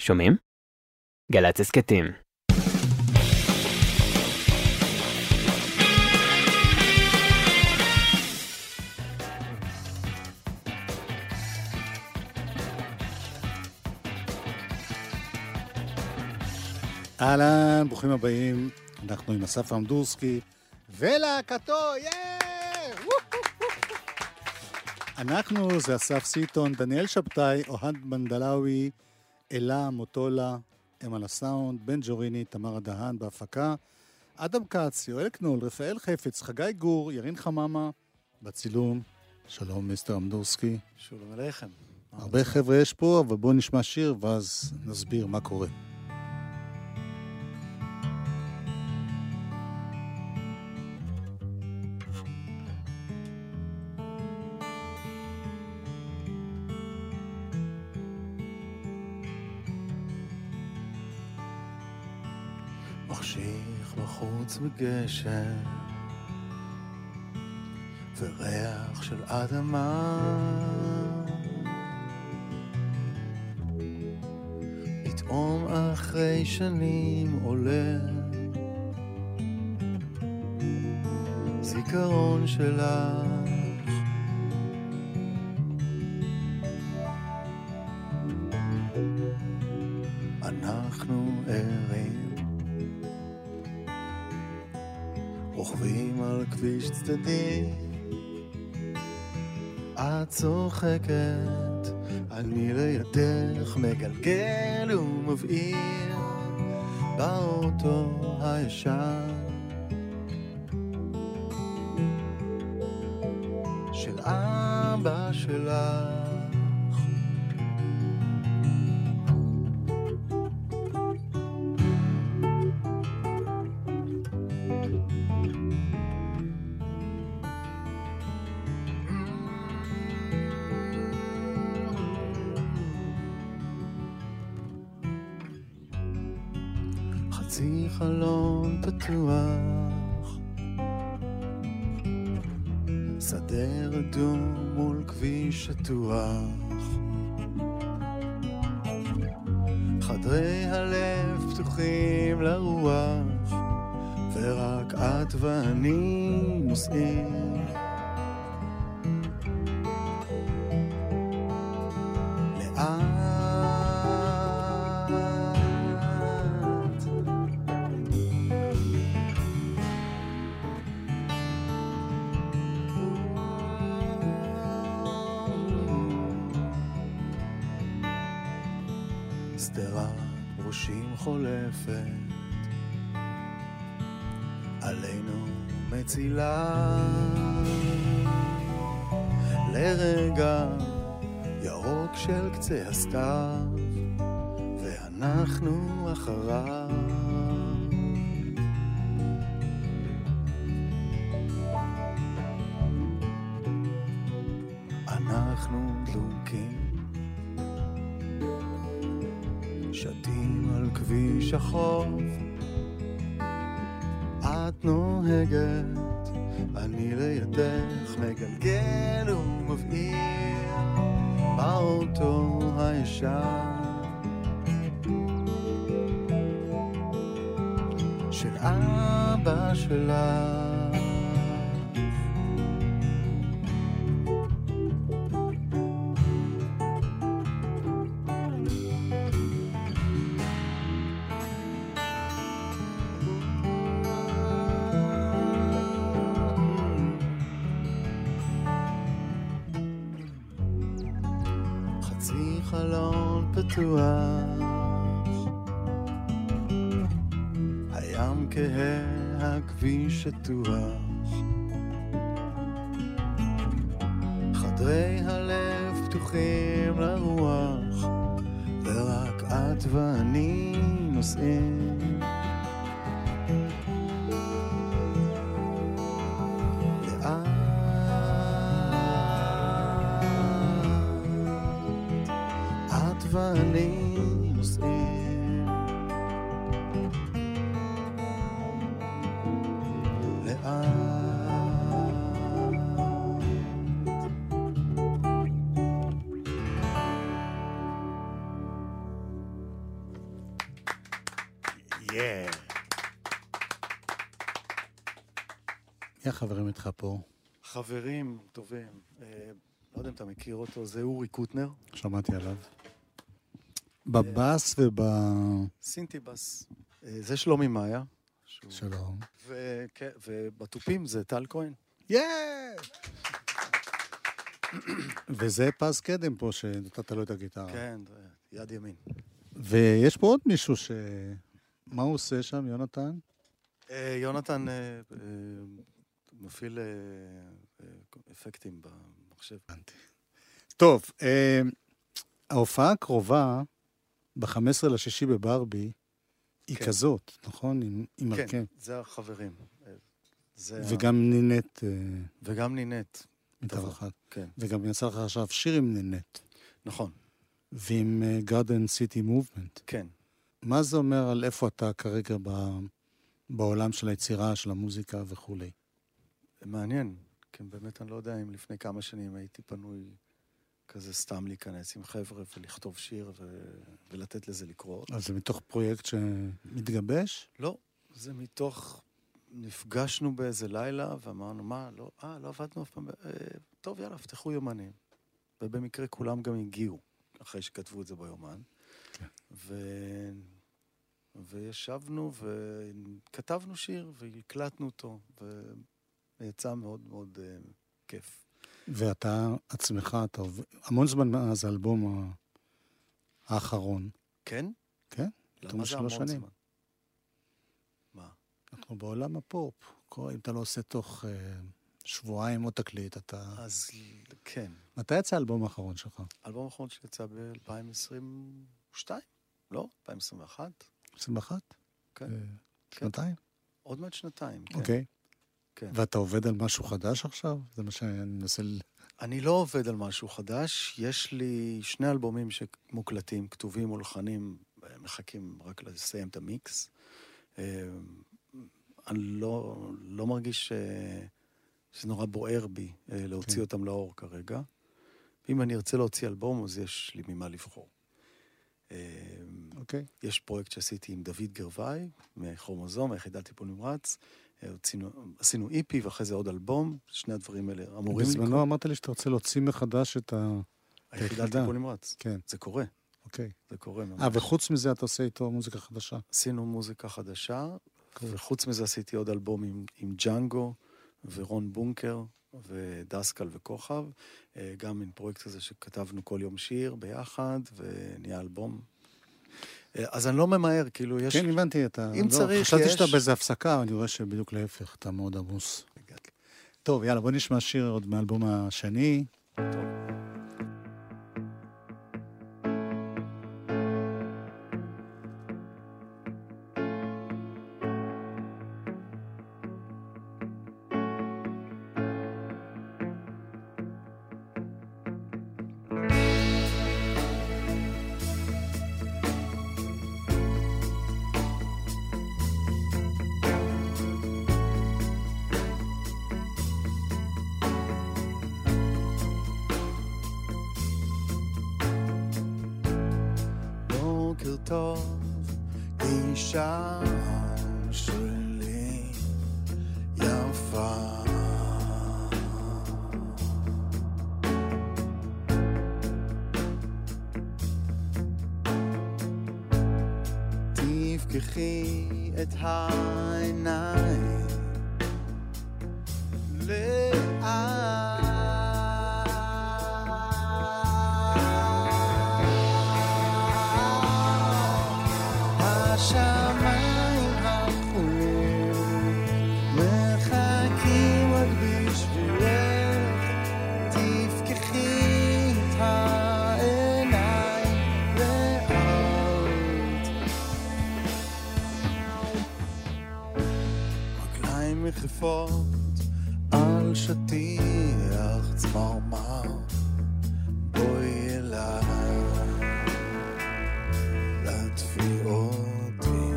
שומעים? גל"צ הסכתים. אהלן, ברוכים הבאים. אנחנו עם אסף אמדורסקי ולהקתו, יאה! אנחנו זה אסף סיטון, דניאל שבתאי, אוהד מנדלאווי, אלה מוטולה, אם על הסאונד, בן ג'וריני, תמרה דהן בהפקה, אדם כץ, יואל קנול, רפאל חפץ, חגי גור, ירין חממה, בצילום. שלום, מיסטר אמדורסקי. שלום עליכם. הרבה חבר'ה יש פה, אבל בואו נשמע שיר ואז נסביר מה קורה. מחשיך בחוץ בגשם. וריח של אדמה. פתאום אחרי שנים עולה זיכרון שלך רוכבים על כביש צדדי. את צוחקת, אני לידך מגלגל ומבעיר באוטו הישן. של אבא שלך רדום מול כביש שטוח. חדרי הלב פתוחים לרוח ורק את ואני נוסעים חולפת. עלינו מצילה. לרגע ירוק של קצה הסתיו ואנחנו אחריו. אנחנו דלוקים שתים כביש החוף. את נוהגת, אני לידך מגלגל ומבעיר באוטו הישן. של אבא שלך פתוח הים כהה, הכביש שטוח חדרי הלב פתוחים לרוח ורק את ואני נוסעים כן. מי החברים איתך פה? חברים טובים, אה, לא יודע אם אתה מכיר אותו, זה אורי קוטנר, שמעתי עליו. בבאס וב... סינטיבס. אה, זה שלומי מאיה. שלום. וכן, ובתופים זה טל כהן. וזה פז קדם פה, שנתת לו את הגיטרה. כן, יד ימין. ויש פה עוד מישהו ש... מה הוא עושה שם, יונתן? אה, יונתן אה, אה, מפעיל אפקטים במחשב. טוב, ההופעה הקרובה, ב-15 לשישי בברבי, היא כן. כזאת, נכון? עם, עם כן, הרכב. זה החברים. זה ה- וגם נינט וגם נינט, מתארחת. כן, וגם יצא לך עכשיו שיר עם נינט, נכון, ועם גארדן סיטי מובמנט. כן. מה זה אומר על איפה אתה כרגע ב... בעולם של היצירה, של המוזיקה וכולי? מעניין, כן, באמת אני לא יודע אם לפני כמה שנים הייתי פנוי כזה סתם להיכנס עם חבר'ה ולכתוב שיר ו... ולתת לזה לקרות. אז זה מתוך פרויקט שמתגבש? לא, זה מתוך... נפגשנו באיזה לילה ואמרנו, מה, לא, אה, לא עבדנו אף פעם, אה, טוב, יאללה, פתחו יומנים. ובמקרה כולם גם הגיעו, אחרי שכתבו את זה ביומן. כן. ו... וישבנו וכתבנו שיר והקלטנו אותו, ויצא מאוד מאוד אה, כיף. ואתה עצמך, אתה. המון זמן מאז האלבום האחרון. כן? כן, משלוש המון שנים. זמן? מה? אנחנו בעולם הפופ. אם אתה לא עושה תוך אה, שבועיים עוד תקליט, אתה... אז כן. מתי יצא האלבום האחרון שלך? האלבום האחרון שיצא ב-2022? לא? 2021? 21? כן. אה, כן. שנתיים? עוד מעט שנתיים, כן. אוקיי. כן. ואתה עובד על משהו חדש עכשיו? זה מה שאני מנסה... אני לא עובד על משהו חדש, יש לי שני אלבומים שמוקלטים, כתובים מולחנים, מחכים רק לסיים את המיקס. אה, אני לא, לא מרגיש אה, שזה נורא בוער בי אה, להוציא כן. אותם לאור כרגע. אם אני ארצה להוציא אלבום, אז יש לי ממה לבחור. אה, אוקיי. יש פרויקט שעשיתי עם דוד גרוואי, מכרומוזום, היחידת טיפול נמרץ. אה, הוצינו, עשינו איפי ואחרי זה עוד אלבום, שני הדברים האלה אמורים בזמנו אמרת לי שאתה רוצה להוציא מחדש את ה... היחידה. טיפול נמרץ. כן, זה קורה, אוקיי. זה קורה ממש. אה, וחוץ מזה אתה עושה איתו מוזיקה חדשה. עשינו מוזיקה חדשה, כן. וחוץ מזה עשיתי עוד אלבום עם, עם ג'אנגו ורון בונקר ודסקל וכוכב, אה, גם עם פרויקט הזה שכתבנו כל יום שיר ביחד, ונהיה אלבום. אה, אז אני לא ממהר, כאילו, יש... כן, הבנתי, אתה... אם לא, צריך, חשבתי יש- שאתה באיזה הפסקה, אני רואה שבדיוק להפך, אתה מאוד עמוס. טוב, יאללה, בוא נשמע שיר עוד מהאלבום השני. בוקר תפקחי את העיניים יחפות על שטיח צמרמר, בואי אליי, להטפי אותי.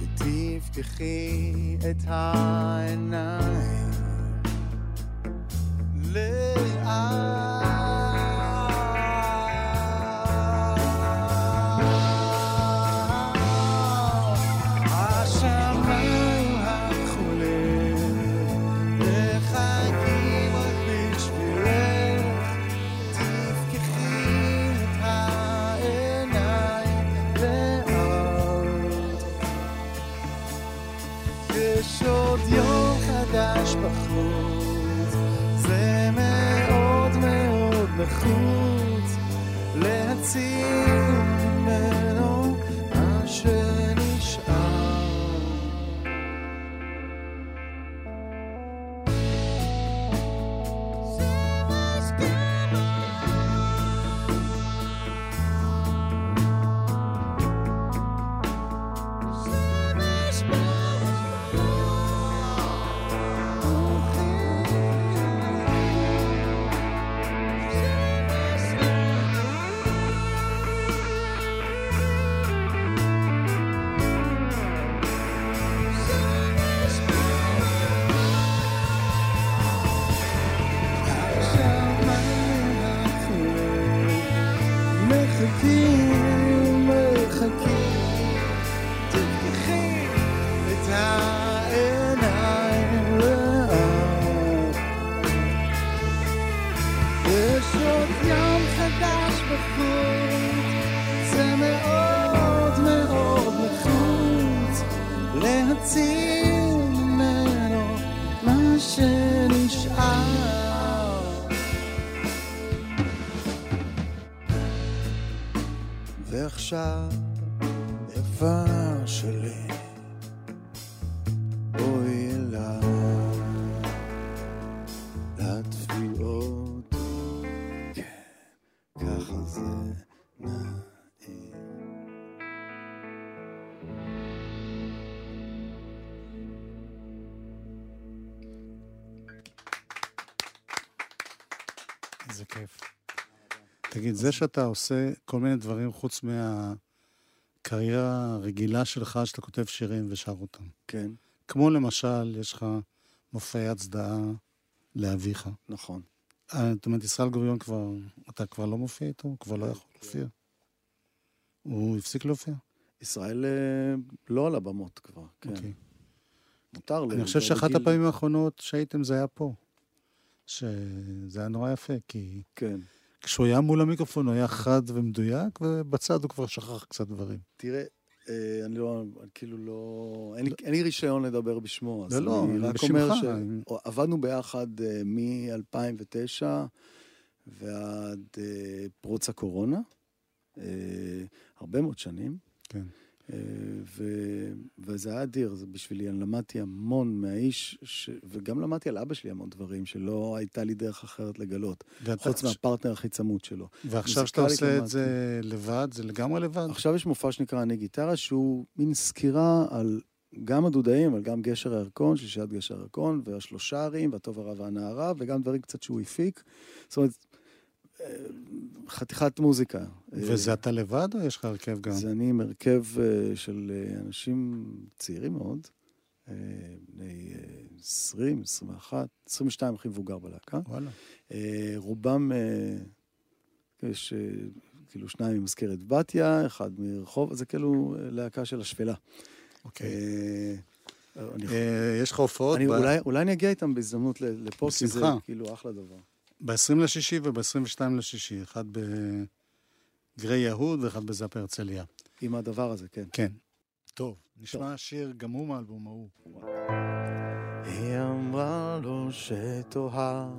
ותפקחי את העיניים בחוץ, להציל ממנו מה שנשאר. איזה כיף. תגיד, זה שאתה עושה כל מיני דברים חוץ מהקריירה הרגילה שלך, שאתה כותב שירים ושר אותם. כן, כמו למשל, יש לך מופעי הצדעה לאביך. נכון. אה, זאת אומרת, ישראל גוריון כבר, אתה כבר לא מופיע איתו? הוא כבר לא יכול להופיע? הוא הפסיק להופיע? ישראל אה, לא על הבמות כבר, כן. אוקיי. מותר לי. אני חושב שאחת הפעמים האחרונות שהייתם זה היה פה. שזה היה נורא יפה, כי כן. כשהוא היה מול המיקרופון הוא היה חד ומדויק, ובצד הוא כבר שכח קצת דברים. תראה, אה, אני לא, אני כאילו לא... אין לי, אין לי רישיון לדבר בשמו, אז לא, לא, אני רק בשמך. אומר שעבדנו ביחד אה, מ-2009 ועד אה, פרוץ הקורונה, הרבה מאוד שנים. כן. אה, ו... וזה היה אדיר, זה בשבילי, אני למדתי המון מהאיש, ש... וגם למדתי על אבא שלי המון דברים שלא הייתה לי דרך אחרת לגלות, חוץ מהפרטנר הכי צמוד שלו. ועכשיו שאתה עושה את. זה לבד, זה לגמרי לבד. עכשיו יש מופע שנקרא אני גיטרה, שהוא מין סקירה על גם הדודאים, אבל גם גשר הירקון, שלישיית גשר הירקון, והשלושה ערים, והטוב הרע והנערה, וגם דברים קצת שהוא הפיק. זאת אומרת, חתיכת מוזיקה. וזה אתה לבד או יש לך הרכב גם? זה אני עם הרכב אה, של אה, אנשים צעירים מאוד, אה, בני אה, 20, 21, 22 הכי מבוגר בלהקה. וואלה. רובם, יש כאילו שניים ממזכרת בתיה, אחד מרחוב, זה כאילו להקה של השפלה. אוקיי. יש לך הופעות אולי- אני אגיע איתם בהזדמנות לפה, כי זה. כאילו אחלה דבר. ב-20 לשישי וב-22 לשישי, אחד בגרי יהוד ואחד בזאפ הרצליה. עם הדבר הזה, כן. כן. טוב, נשמע שיר גם הוא מהאלבום ההוא. היא אמרה לו שתאהב,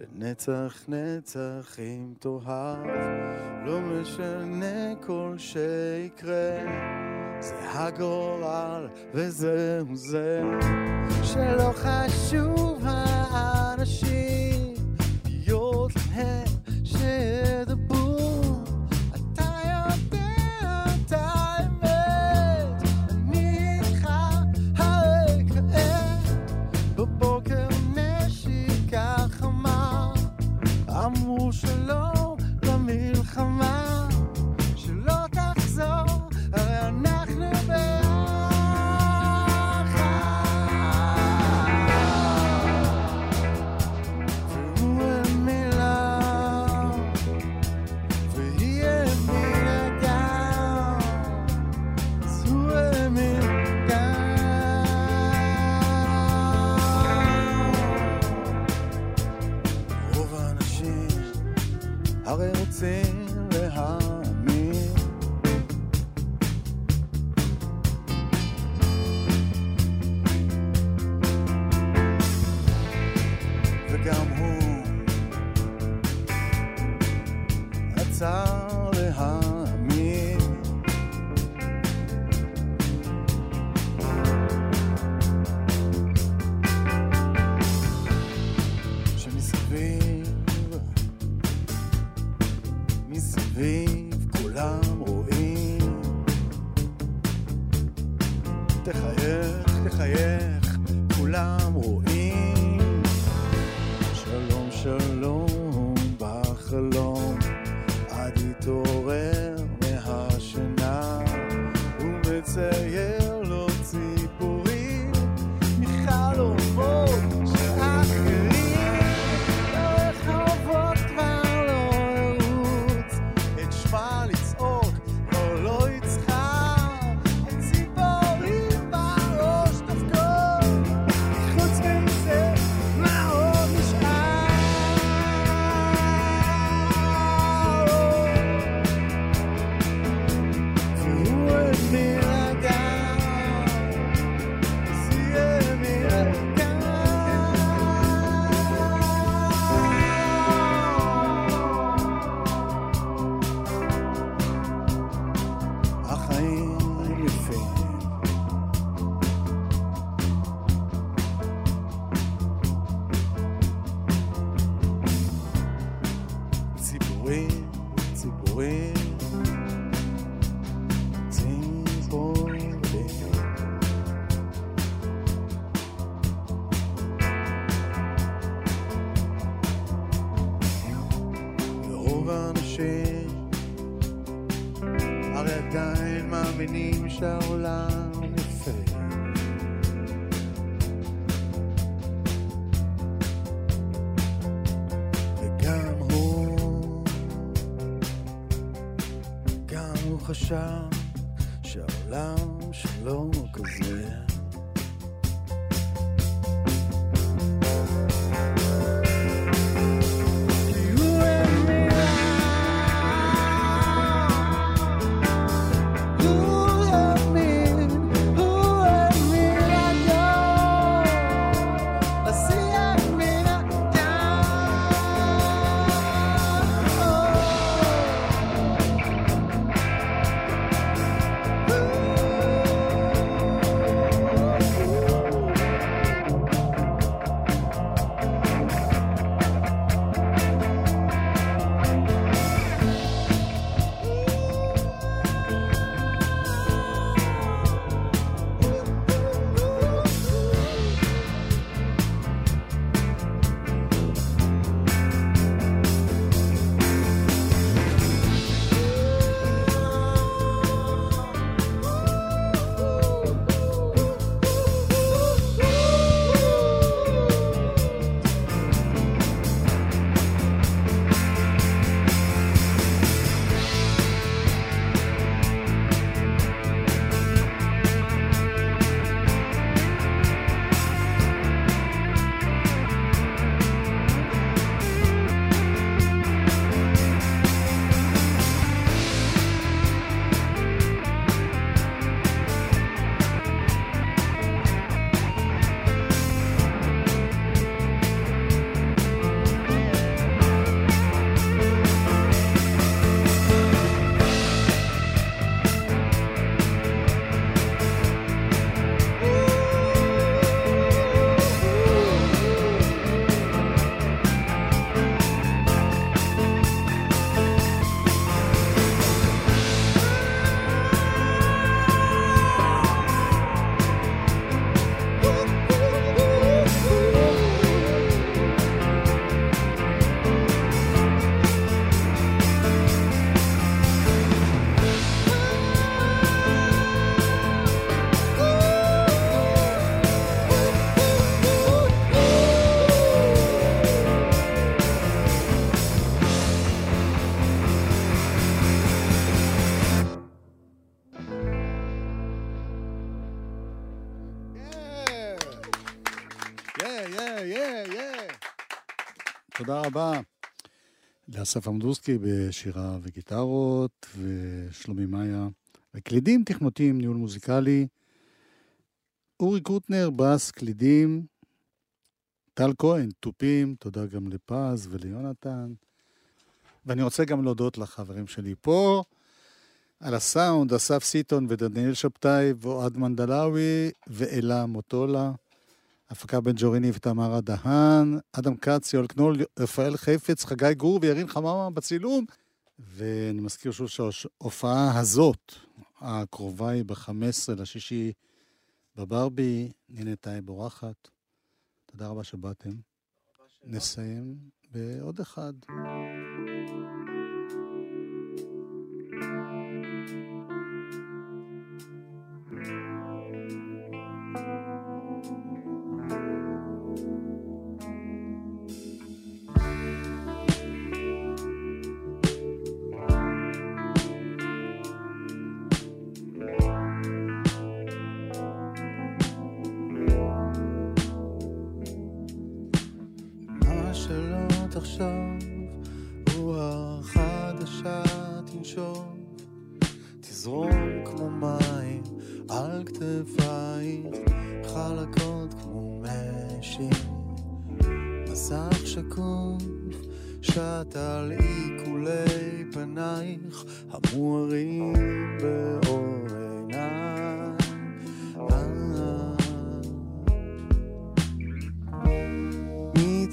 לנצח נצח אם תאהב, לא משנה כל שיקרה, זה הגורל וזהו זה, שלא חשוב האנשים, 上小浪 תודה רבה. לאסף עמדורסקי בשירה וגיטרות, ושלומי מאיה וקלידים תכנותיים, ניהול מוזיקלי, אורי קוטנר, בס, קלידים, טל כהן, תופים, תודה גם לפז וליונתן. ואני רוצה גם להודות לחברים שלי פה, על הסאונד, אסף סיטון ודניאל שבתאי ואוהד מנדלאווי ואלה מוטולה. הפקה בן ג'וריני ותמרה דהן, אדם כץ, יואל קנול, רפאל חפץ, חגי גור וירין חממה בצילום. ואני מזכיר שוב שההופעה הזאת, הקרובה היא ב-15 לשישי בברבי, נינה טייב בורחת. תודה רבה שבאתם. נסיים בעוד אחד.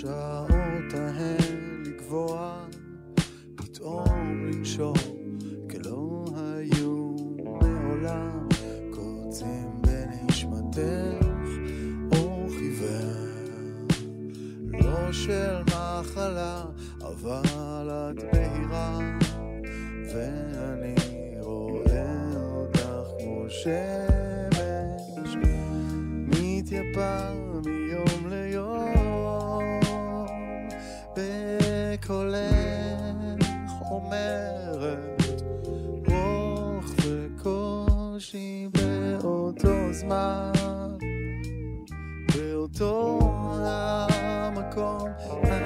השעות ההן לגבוה, פתאום לנשום. come.